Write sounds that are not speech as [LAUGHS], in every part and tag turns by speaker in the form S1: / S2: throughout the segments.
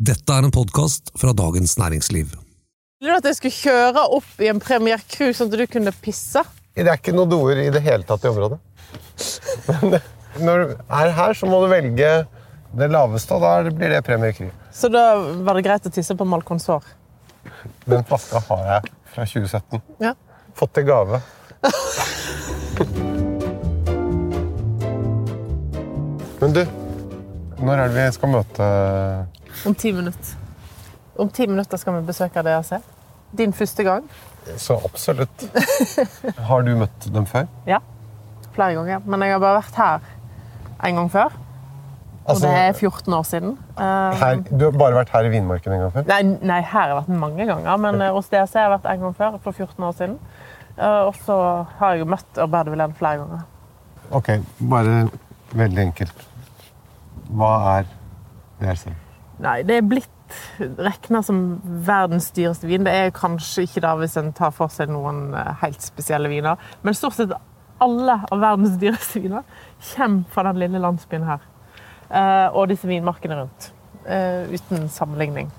S1: Dette er en podkast fra Dagens Næringsliv.
S2: Ville du at jeg skulle kjøre opp i en Premier Cruise sånn at du kunne pisse?
S3: Det er ikke noen doer i det hele tatt i området. Men når du er her, så må du velge det laveste, og da blir det Premier Cruise.
S2: Så da var det greit å tisse på Malconsor.
S3: Den flaska har jeg fra 2017.
S2: Ja.
S3: Fått til gave. [LAUGHS] Men du, når er det vi skal møte
S2: Om ti minutter. Om ti minutter skal vi besøke DRC. Din første gang.
S3: Så absolutt. Har du møtt dem før?
S2: Ja. Flere ganger. Men jeg har bare vært her en gang før. Og
S3: Altså,
S2: det er 14 år siden. Eh,
S3: her, du har bare vært her i Vinmarken en gang før?
S2: Nei, nei, her har jeg vært mange ganger, men eh, hos DRC har jeg vært en gang før, for 14 år siden. Eh, Og så har jeg jo møtt Urban Vilén flere ganger.
S3: Ok, bare veldig enkelt. Hva er DRC?
S2: Nei, det er blitt regna som verdens dyreste vin. Det er kanskje ikke det hvis en tar for seg noen eh, helt spesielle viner. Men stort sett alle av verdens dyreste viner kommer fra den lille landsbyen her. Eh, og disse vinmarkene rundt. eh, uten sammenligning.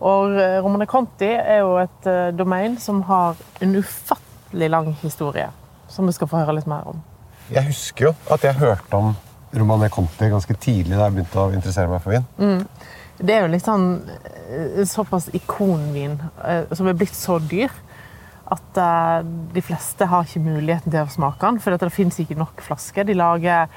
S2: Og Romane Conti er jo et domain som har en ufattelig lang historie. Som vi skal få høre litt mer om.
S3: Jeg husker jo at jeg hørte om Romane Conti ganske tidlig da jeg begynte å interessere meg for vin.
S2: Det er jo eh, såpass ikonvin eh, som er blitt så dyr at eh, de fleste har ikke muligheten til å smake den, for det fins ikke nok flasker. De lager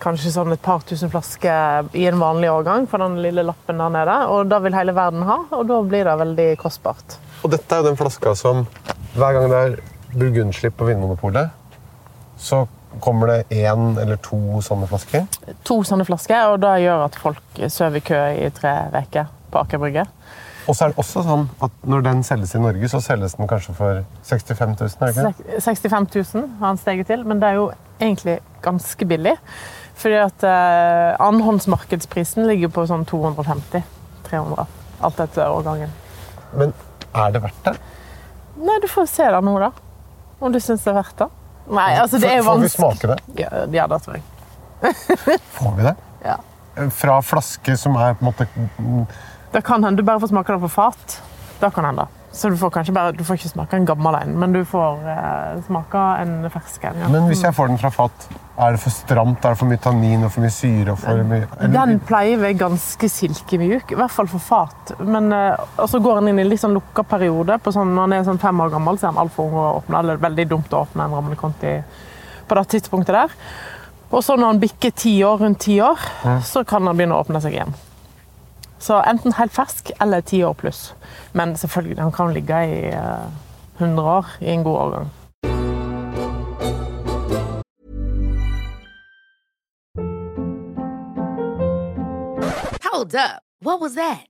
S2: kanskje sånn et par tusen flasker i en vanlig årgang for den lille lappen der nede, og da vil hele verden ha, og da blir det veldig kostbart.
S3: Og dette er jo den flaska som hver gang det er burgundslipp på Vinmonopolet, så kommer det én eller to sånne flasker.
S2: To sånne flasker, og det gjør at folk sover i kø i tre uker på Aker Brygge.
S3: Og så er det også sånn at når den selges i Norge, så selges den kanskje for 65 000, er det ikke
S2: 65 000 har den steget til, men det er jo egentlig ganske billig. Fordi at eh, annenhåndsmarkedsprisen ligger på sånn 250-300. Alt etter årgangen.
S3: Men er det verdt det?
S2: Nei, du får se det nå, da. Om du syns det er verdt det. Nei, altså det er vanskelig.
S3: Får vi smake det?
S2: Ja, ja, det tror jeg. [LAUGHS]
S3: Får vi det?
S2: Ja.
S3: Fra flaske som er på en måte
S2: Det kan hende du bare får smake det på fat. Det kan hende. Så du får kanskje bare, du får ikke smake en gammel en, men du får eh, smake en fersk en. Ja.
S3: Men hvis jeg får den fra fat, er det for stramt? Er det for mye tannin og for mye syre? For mye, eller-
S2: Den pleier å være ganske silkemjuk, i hvert fall for fat. Men eh, og så går den inn i en litt sånn lukka periode. På sånn, når den er sånn fem år gammel, så er den altfor ung å åpne. Eller veldig dumt å åpne en Ramone Conti på det tidspunktet der. Og så når den bikker ti år, rundt ti år, så kan den begynne å åpne seg igjen. Så enten helt fersk eller ti år pluss. Men selvfølgelig, den kan ligge i eh, 100 år i en god årgang.
S4: Hold up. What was that?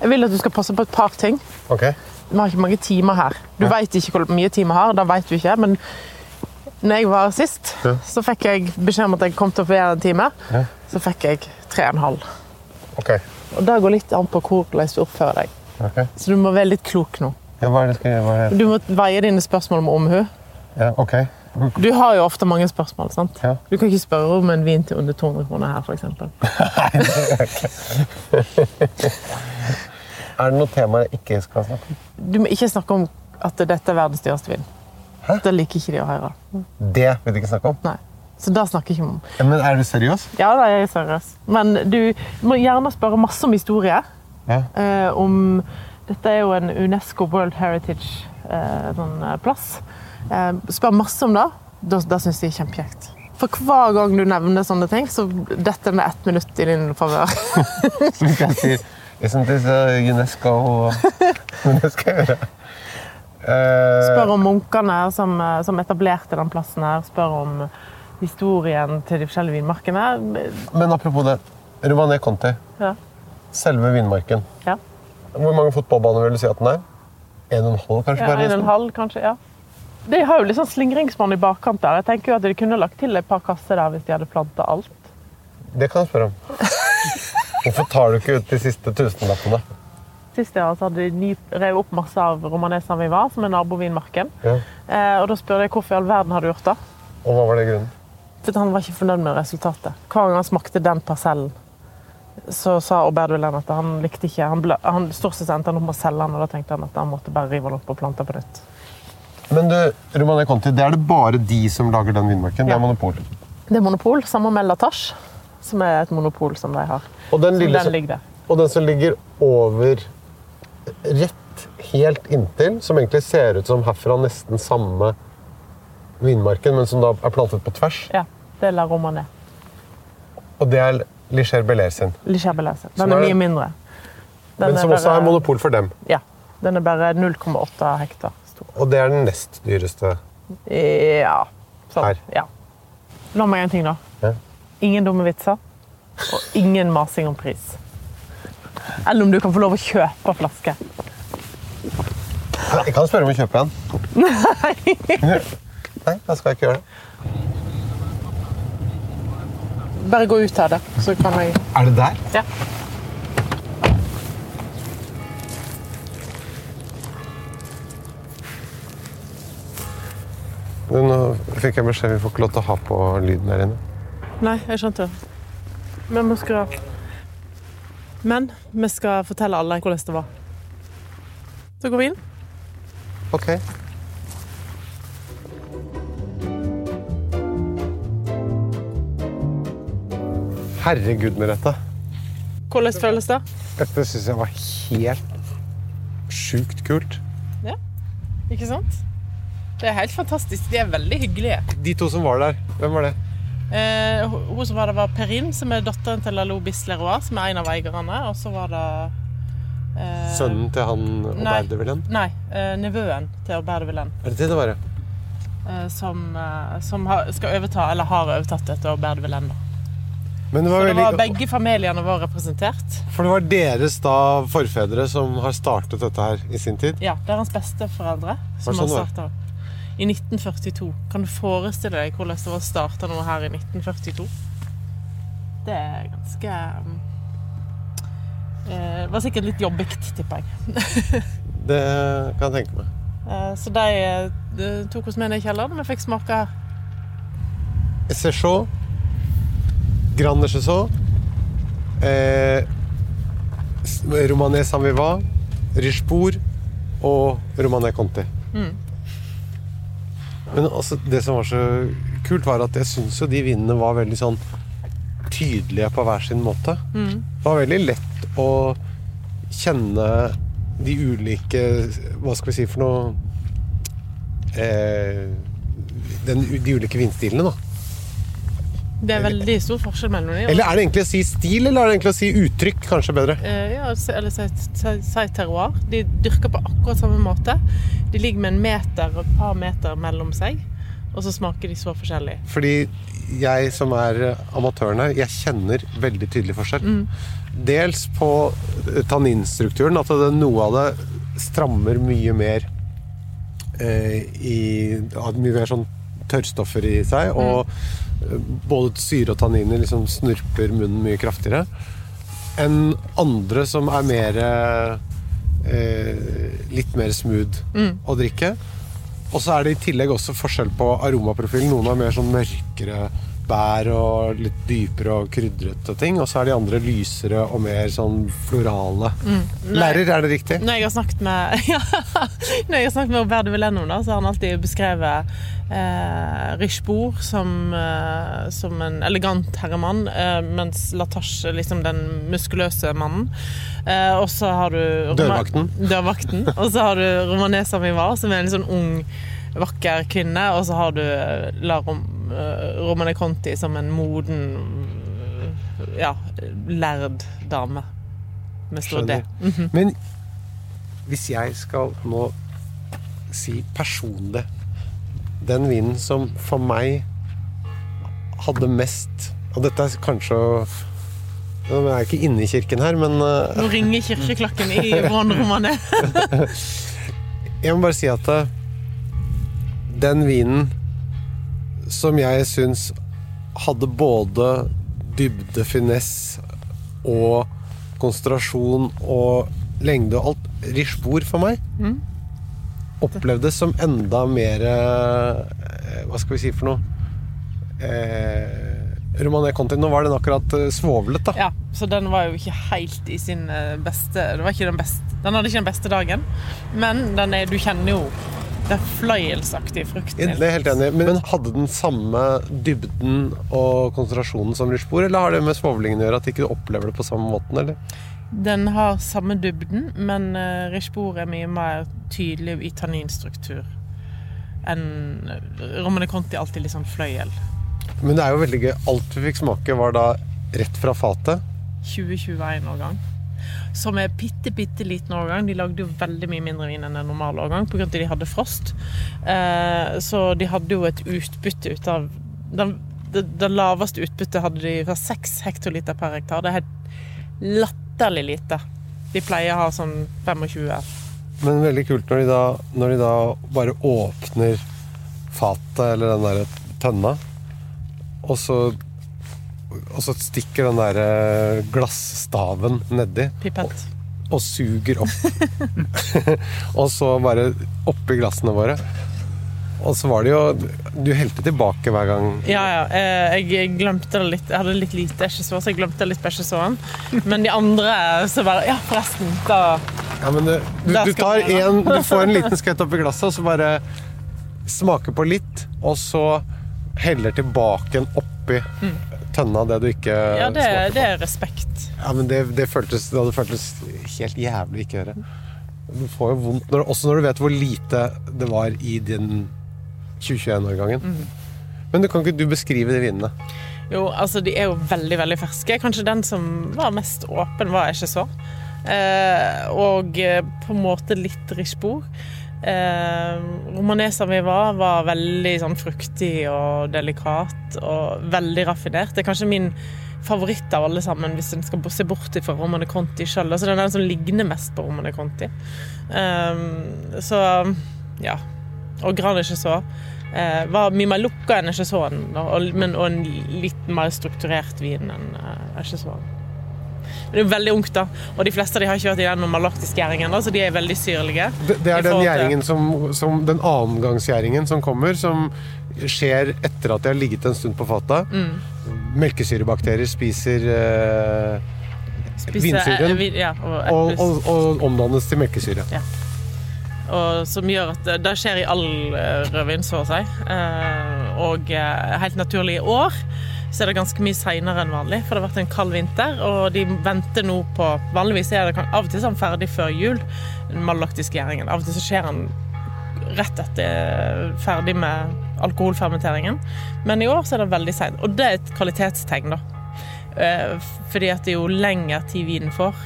S2: Jeg vil at du skal passe på et par ting.
S3: Ok.
S2: Vi har ikke mange timer her. Du vet ikke hvor mye timer har, da veit du ikke. Men når jeg var her sist,
S3: Ja.
S2: så fikk jeg beskjed om at jeg kom til å få være en time.
S3: Ja.
S2: Så fikk jeg tre og en halv.
S3: Ok.
S2: Og det går litt an på hvordan du oppfører deg.
S3: Okay.
S2: Så du må være litt klok nå.
S3: Ja, hva er det skal jeg? Hva er det?
S2: Du må veie dine spørsmål med omhu.
S3: Ja, ok.
S2: Du har jo ofte mange spørsmål. sant?
S3: Ja.
S2: Du kan ikke spørre om en vin til under 200 kroner her, f.eks. [LAUGHS]
S3: Er det noe tema jeg ikke skal snakke om?
S2: Du må ikke snakke om at dette er verdens dyreste vin. Det liker ikke de å høre.
S3: Det vil du ikke snakke om?
S2: Nei. Så det snakker ikke om.
S3: Ja, Men er du seriøs?
S2: Ja, da er jeg seriøs. Men du må gjerne spørre masse om historie.
S3: Ja.
S2: Eh, om Dette er jo en Unesco World Heritage-plass. sånn, eh, plass. Eh, spør masse om det. Da, da syns jeg er kjempekjekt. For hver gang du nevner sånne ting, så detter det ett minutt i din favør.
S3: Isn't this uh, UNESCO? [LAUGHS] Det jeg gjøre. Eh,
S2: Spør om munkene som, eh, som etablerte den plassen her. Spør om historien til de forskjellige vinmarkene.
S3: Men apropos det. Romané Conti.
S2: Ja.
S3: Selve vinmarken.
S2: ja.
S3: Hvor mange fotballbaner vil du si at den er? En og en halv, kanskje?
S2: Ja, en og en halv, kanskje. ja. De har jo litt sånn slingringsmonn i bakkant der. Jeg tenker jo at De kunne lagt til et par kasser der hvis de hadde planta alt.
S3: Det kan jeg spørre om. [LAUGHS] Hvorfor tar du ikke ut de siste tusenlappene?
S2: Sist jeg altså, hadde de revet opp masse av romanesene vi var, som er nabovinmarken.
S3: Ja.
S2: Eh, og Da spurte jeg hvorfor i all verden har du gjort det.
S3: Og hva var det grunnen?
S2: For han var ikke fornøyd med resultatet. Hver gang han smakte den parsellen, så sa Aubert Villen at han likte ikke Han, ble, han Stort sett endte han opp med å selge den, og da tenkte han at han måtte bare rive den opp og plante på nytt.
S3: Men du, Romane Conti, det er det bare de som lager den vinmarken? Det er monopol.
S2: Det er monopol, samme med Latache, som er et monopol som de har.
S3: Og den, lille,
S2: den ligger der.
S3: og den som ligger over Rett helt inntil, som egentlig ser ut som herfra nesten samme vinmarken, men som da er plantet på tvers.
S2: Ja, det er La Romane.
S3: Og det er Licher Belair sin.
S2: Licher
S3: Belair sin.
S2: Den er
S3: er-
S2: mye mindre. Den
S3: Men som også er monopol for dem.
S2: Ja. Den er bare 0,8 hektar.
S3: Og det er den nest dyreste.
S2: Ja. Sånn.
S3: Her.
S2: Ja. La meg en ting, da.
S3: Ja.
S2: Ingen dumme vitser. Og ingen masing om pris. Eller om du kan få lov å kjøpe flaske.
S3: Jeg kan spørre om å kjøpe en. Nei. [LAUGHS] Nei, da skal jeg ikke gjøre det.
S2: Bare gå ut av det, så kan jeg
S3: Er det der?
S2: Ja.
S3: Du, Nå fikk jeg beskjed vi får ikke lov til å ha på lyden her inne.
S2: Nei, jeg skjønte det. Men vi skal Men vi skal fortelle alle hvordan det var. Så går vi inn.
S3: Ok. Herregud, Merete.
S2: Hvordan føles det?
S3: Dette syns jeg var helt sjukt kult.
S2: Ja, Ikke sant? Det er helt fantastisk. De er veldig hyggelige.
S3: De to som var der, hvem var det?
S2: Eh, hun som var der, var Perrine, som er datteren til Lalo Bisleroy, som er en av eierne. Og så var det eh,
S3: Sønnen til han Aubert de Villen?
S2: Nei, eh, nevøen til Aubert de Villen.
S3: Er det det det var? ja?
S2: Eh, som eh, som har, skal overta, eller har overtatt etter Aubert de Villen. Da.
S3: Men det
S2: Så det var begge familiene var representert.
S3: For det var deres da forfedre som har startet dette her i sin tid?
S2: Ja, det er hans besteforeldre som
S3: sånn, har
S2: starta i 1942. Kan du forestille deg hvordan det var å starte noe her i 1942? Det er ganske um, eh, Det var sikkert litt jobbigt, tipper jeg. [LAUGHS]
S3: Det kan jeg tenke meg.
S2: Eh, så de, eh, de tok oss med ned i kjelleren, og vi fikk smake
S3: Séchot, Grand Nechesot, eh, S- Romané Sanviva, Richebourg og Romané Conti. Men altså, det som var så kult, var at jeg syns jo de vindene var veldig sånn tydelige på hver sin måte. Det var veldig lett å kjenne de ulike Hva skal vi si for noe eh, den, De ulike vindstilene, da.
S2: Det er veldig stor forskjell mellom dem.
S3: Eller er det egentlig å si stil, eller er det egentlig å si uttrykk? Kanskje bedre.
S2: Eh, ja, eller si, si, si terroir. De dyrker på akkurat samme måte. De ligger med en meter, et par meter mellom seg, og så smaker de så forskjellig.
S3: Fordi jeg som er amatøren her, jeg kjenner veldig tydelig forskjell. Dels på tanninstrukturen, at noe av det strammer mye mer eh, i Har mye mer sånn tørrstoffer i seg. Og eh, både syre og tanniner liksom snurper munnen mye kraftigere. Enn andre som er mer eh, Litt mer smooth å drikke. Og så er det i tillegg også forskjell på aromaprofilen. Noen har mer sånn mørkere bær og litt dypere og krydrete ting. Og så er de andre lysere og mer sånn florale. Lærer, er det riktig?
S2: Når jeg har snakket med [LAUGHS] ja, Når jeg har snakket med Robert da, så har han alltid beskrevet eh, Richbourg som, eh, som en elegant herremann, eh, mens Latache er liksom den muskuløse mannen. Eh, og så har du
S3: Dørvakten.
S2: Dørvakten. [LAUGHS] Og så har du Romanesa Mivar, som er en sånn ung, vakker kvinne. Og så har du eh, La Rom, Romane Conti som en moden, eh, ja, lærd dame. Med stor D.
S3: Skjønner. Men hvis jeg skal nå si personlig Den vinen som for meg hadde mest Og dette er kanskje å Nå er jeg ikke inne i kirken her, men eh,
S2: Nå ringer kirkeklokken i brannrommene. [LAUGHS]
S3: jeg må bare si at eh, den vinen som jeg syns hadde både dybde, finesse og konsentrasjon og lengde og alt Richebourg for meg opplevdes som enda mer eh, Hva skal vi si for noe? Eh, Romané Conti, nå var den akkurat eh, svovlet, da.
S2: Ja, så den var jo ikke helt i sin eh, beste Det var ikke den Den hadde ikke den beste dagen, men den er, du kjenner jo den fløyelsaktig frukt.
S3: Det er helt enig. Men hadde den samme dybden og konsentrasjonen som Richebourg, eller har det med svovlingen å gjøre at ikke opplever det på samme måten, eller?
S2: Den har samme dybden, men uh, er mye mer tydelig i tanninstruktur enn Romane Conti er alltid litt sånn fløyel.
S3: Men det er jo veldig gøy. Alt vi fikk smake, var da rett fra fatet.
S2: 2021-årgang. Som er bitte, bitte liten årgang. De lagde jo veldig mye mindre vin enn en normal årgang pga. at de hadde frost. Eh, så de hadde jo et utbytte ut av det laveste utbyttet hadde de fra 6 hektoliter per hektar. Det er helt latterlig lite. De pleier å ha sånn 25.
S3: Men veldig kult når de da, når de da bare åpner fatet, eller den der tønna, og så og så stikker den der glassstaven glasstaven nedi
S2: Pipett.
S3: og suger opp. [LAUGHS] og så bare oppi glassene våre. Og så var det jo Du helte tilbake hver gang.
S2: Ja, ja. eh, Jeg glemte det litt. Jeg hadde litt lite esjesår, så jeg glemte litt på esjesåren. Men de andre så bare Ja, forresten. Da
S3: Ja, men du, du, du, tar en, du får en [LAUGHS] liten skvett oppi glasset, og så bare smaker på litt, og så heller tilbake en oppi tønna det du ikke.
S2: Ja, det, det er respekt.
S3: Ja, men det, det, føltes, det hadde føltes helt jævlig ikke å gjøre. Du får jo vondt når, også når du vet hvor lite det var i din 2021-årgangen.
S2: Mm.
S3: Men du kan ikke du beskrive de vinene?
S2: Jo, altså de er jo veldig, veldig ferske. Kanskje den som var mest åpen, var jeg ikke så. Eh, og eh, på en måte litt Richebourg. Eh, Romanesa vi var, var veldig sånn fruktig og delikat og veldig raffinert. Det er kanskje min favoritt av alle sammen, hvis en skal se bort fra Romane Conti sjøl. Altså, den er den som ligner mest på Romane Conti. Eh, så ja. Og Gran så. eh, var mye mer lukka enn så men og en litt mer strukturert vin enn ikke Echesot. Det er jo veldig ungt, da. Og de fleste av de har ikke vært igjennom malaktisk gjæring ennå, så de er veldig syrlige.
S3: Det, det er den gjæringen som, som Den annengangsgjæringen som kommer, som skjer etter at de har ligget en stund på fatet.
S2: Mm.
S3: Melkesyrebakterier spiser eh,
S2: Spise-
S3: vinsyren
S2: eh, vin- ja, og,
S3: og, og, og omdannes til melkesyre.
S2: og som gjør at det, det skjer i all eh, rødvin, så å si. Eh, og eh, helt naturlig i år så er det ganske mye seinere enn vanlig, for det har vært en kald vinter. Og de venter nå på Vanligvis er det av og til sånn ferdig før jul, den malaktiske gjæringen. Av og til så skjer den rett etter ferdig med alkoholfermenteringen. Men i år så er det veldig seint. Og det er et kvalitetstegn, da. Eh, Fordi at jo lenger tid vinen får,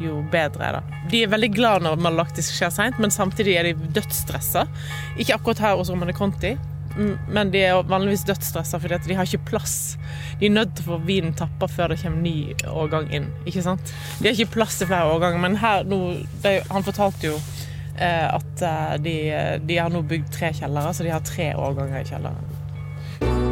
S2: jo bedre er det. De er veldig glad når malaktisk skjer seint, men samtidig er de dødsstressa. Ikke akkurat her hos Romane Conti, men de er vanligvis dødsstressa fordi de har ikke plass. De er nødt til å få vinen tappa før det kommer ny årgang inn. Ikke sant? De har ikke plass til flere årganger, men her nå de, Han fortalte jo eh, at eh, de, de har nå bygd tre kjellere, så de har tre årganger i kjelleren.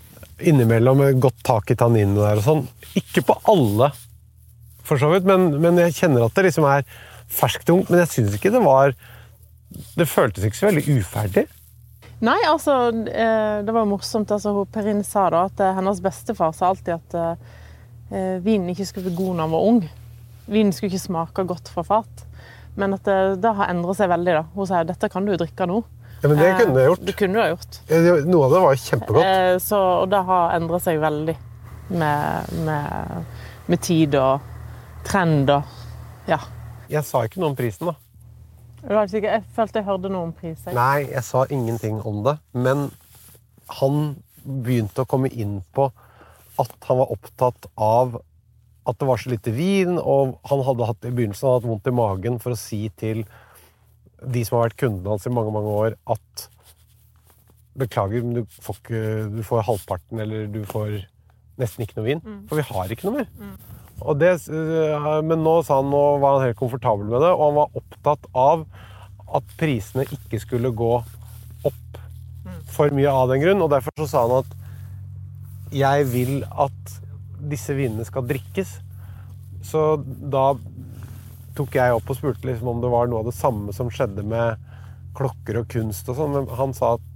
S3: innimellom et godt tak i tanninene der og sånn. Ikke på alle, for så vidt, men, men jeg kjenner at det liksom er ferskt ungt. Men jeg syns ikke det var Det føltes ikke så veldig uferdig.
S2: Nei, altså eh, Det var morsomt. altså hun sa da at eh, hennes bestefar sa alltid at eh, vinen ikke skulle bli god når han var ung. Vinen skulle ikke smake godt fra fat. Men at det, det har endret seg veldig. da. Hun sier dette kan du drikke nå.
S3: Ja, men det kunne jeg gjort.
S2: Det kunne du ha gjort.
S3: Eh, Noe av det var kjempegodt.
S2: Eh, så, og det har endret seg veldig med, med, med tid og trend og ja.
S3: Jeg sa ikke noe om prisen, da.
S2: Jeg, følte jeg hørte noe om pris.
S3: Nei, jeg sa ingenting om det. Men han begynte å komme inn på at han var opptatt av at det var så lite vin, og han hadde hatt i begynnelsen hadde hatt vondt i magen for å si til de som har vært kundene hans i mange mange år, at Beklager, men du får, ikke, du får halvparten, eller du får nesten ikke noe vin. For vi har ikke noe mer. Og det, øh, men nå sa han nå var han helt komfortabel med det, og han var opptatt av at prisene ikke skulle gå opp for mye av den grunn. Og derfor så sa han at jeg vil at disse vinene skal drikkes. Så da tok jeg opp og spurte liksom om det var noe av det samme som skjedde med klokker og kunst og sånn. Men han sa at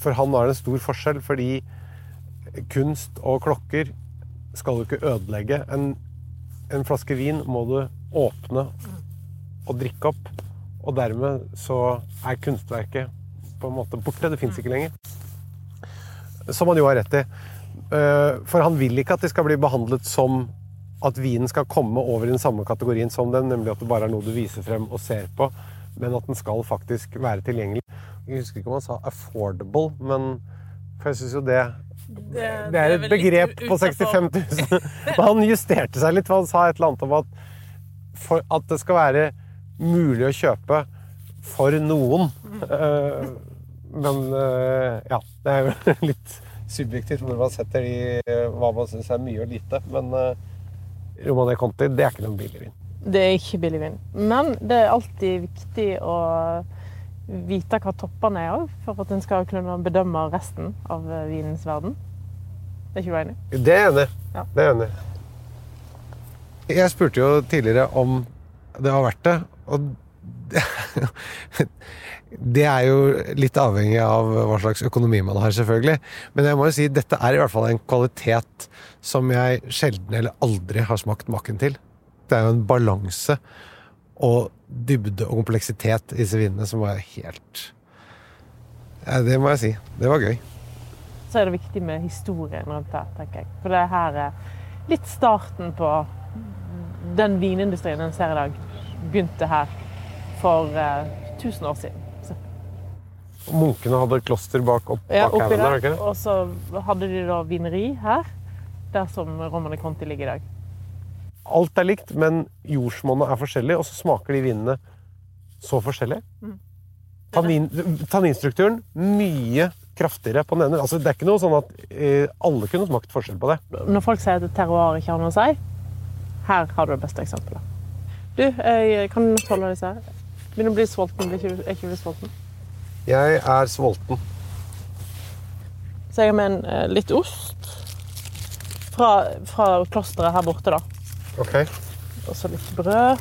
S3: for han var det en stor forskjell, fordi kunst og klokker skal du ikke ødelegge. En, en flaske vin må du åpne og drikke opp. Og dermed så er kunstverket på en måte borte. Det fins ikke lenger. Som han jo har rett i. Eh, For han vil ikke at det skal bli behandlet som at vinen skal komme over i den samme kategorien som den, nemlig at det bare er noe du viser frem og ser på, men at den skal faktisk være tilgjengelig. Jeg husker ikke om han sa 'affordable', men for jeg syns jo det det, er et begrep på 65 000. Men han justerte seg litt, for han sa et eller annet om at for at det skal være mulig å kjøpe for noen. Eh, Men eh, ja, det er jo [LAUGHS] litt subjektivt hvor man setter de, hva man syns er mye og lite. Men Romane Conti, det er ikke noen billig vin.
S2: Det er ikke billig vin. Men det er alltid viktig å vite hva toppene er òg, for at en skal kunne bedømme resten av vinens verden. Det Er ikke du enig?
S3: Det er jeg enig.
S2: Ja.
S3: Det er jeg enig. Jeg spurte jo tidligere om det var verdt det, og [LAUGHS] det, er jo litt avhengig av hva slags økonomi man har, selvfølgelig. Men jeg må jo si dette er i hvert fall en kvalitet som jeg sjelden eller aldri har smakt maken til. Det er jo en balanse og dybde og kompleksitet i disse vinene som var helt ja, Det må jeg si. Det var gøy.
S2: Så er det viktig med historien rundt det, tenker jeg. For det her er litt starten på den vinindustrien en ser i dag. Begynte her for eh, 1000 år siden. Så,
S3: Munkene hadde kloster bak, opp,
S2: ja,
S3: bak
S2: oppi
S3: haugen der,
S2: der. Og så hadde de da vineri her, der som Romane Conti ligger i dag.
S3: Alt er likt, men jordsmonnet er forskjellig, og så smaker de vinene så forskjellig.
S2: Mm.
S3: Tannin, tanninstrukturen mye kraftigere på den ene. Altså, det er ikke noe sånn at eh, alle kunne smakt forskjell på det.
S2: Når folk sier at terroir ikke har noe å si, her har du det beste eksempelet. Du, jeg kan du holde disse her? Begynner å bli sulten. Blir ikke, er ikke du sulten?
S3: Jeg er sulten.
S2: Så jeg har med en, eh, litt ost fra, fra klosteret her borte, da.
S3: Ok.
S2: Og så litt brød.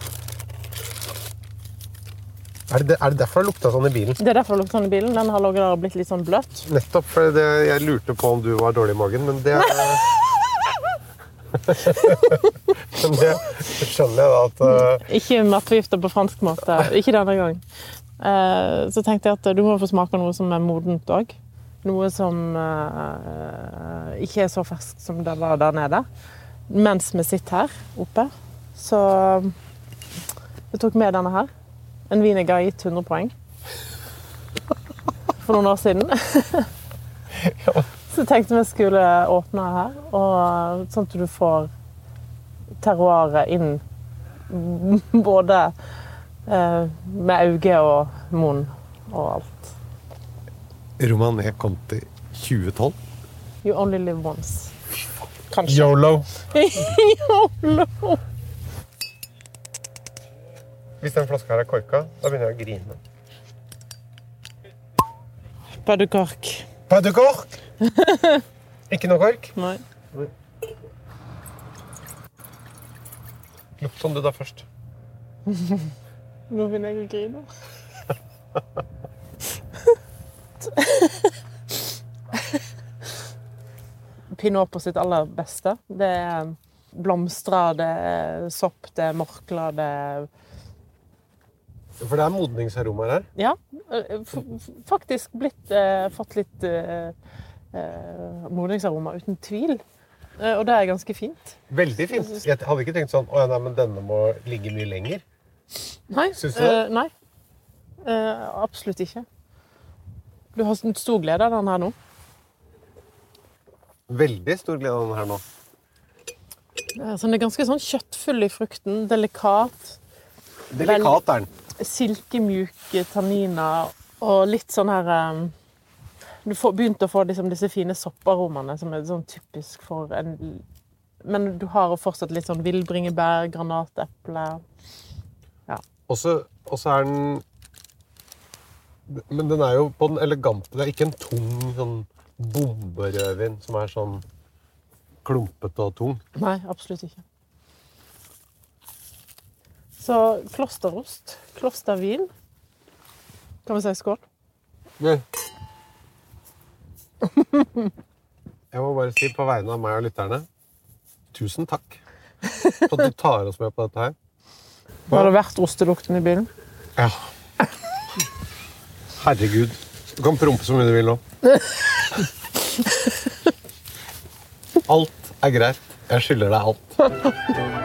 S3: Er det, er det derfor det lukta sånn i bilen?
S2: Det er derfor det lukter sånn i bilen. Den har ligget der og blitt litt sånn bløt.
S3: Nettopp. For det, jeg lurte på om du var dårlig i magen, men det [LAUGHS] [LAUGHS] Men det skjønner jeg da at uh...
S2: Ikke matforgifta på fransk måte. Ikke denne gang. Uh, Så tenkte jeg at du må få smake noe som er modent òg. Noe som uh, ikke er så ferskt som det var der nede. Mens vi sitter her oppe, Så jeg tok med denne her. En vin jeg har gitt 100 poeng for noen år siden. [LAUGHS] Så jeg tenkte vi skulle åpne her, og sånn at du får terroiret inn både eh, med auge og munn og alt.
S3: Romané Conti 2012.
S2: You only live once. Kanskje.
S3: Yolo. [LAUGHS]
S2: YOLO!
S3: Hvis den flaska her er korka, da begynner jeg å grine.
S2: Pas de [LAUGHS]
S3: Ikke noe kork?
S2: Nei.
S3: Lukt som du da først. [LAUGHS]
S2: Nå begynner jeg å grine. [LAUGHS] Pinot på sitt aller beste. Det er blomstrer, det er sopp, det er morkler, det er
S3: For det er modningsaromaer her.
S2: Ja, eh, f- faktisk blitt eh, Fått litt eh, eh, modningsaroma, uten tvil. Eh, og det er ganske fint.
S3: Veldig fint. Jeg hadde ikke tenkt sånn Å ja, nei, men denne må ligge mye lenger.
S2: Nei.
S3: Syns du det?
S2: eh, nei. Eh, absolutt ikke. Du har stor glede av den her nå.
S3: Veldig stor glede av denne her nå.
S2: Eh, Så den er ganske sånn kjøttfull i frukten. Delikat.
S3: Delikat er den.
S2: Silkemjuke tanniner og litt sånn her eh, Du får begynt å få liksom, disse fine sopparomene som er sånn typisk for en Men du har fortsatt litt sånn villbringebær, granateple
S3: ja. og så er den Men den er jo på den elegante. Det er ikke en tung sånn bomberødvin som er sånn klumpete og tung.
S2: Nei, absolutt ikke. Så klosterost, klostervin Kan vi si skål?
S3: Nei. [LAUGHS] Jeg må bare si på vegne av meg og lytterne tusen takk for at du tar oss med på dette her.
S2: Har det vært ostelukten i bilen?
S3: Ja. Herregud. Du kan prompe så mye du vil nå. [LAUGHS] Alt er greit. Jeg skylder deg alt.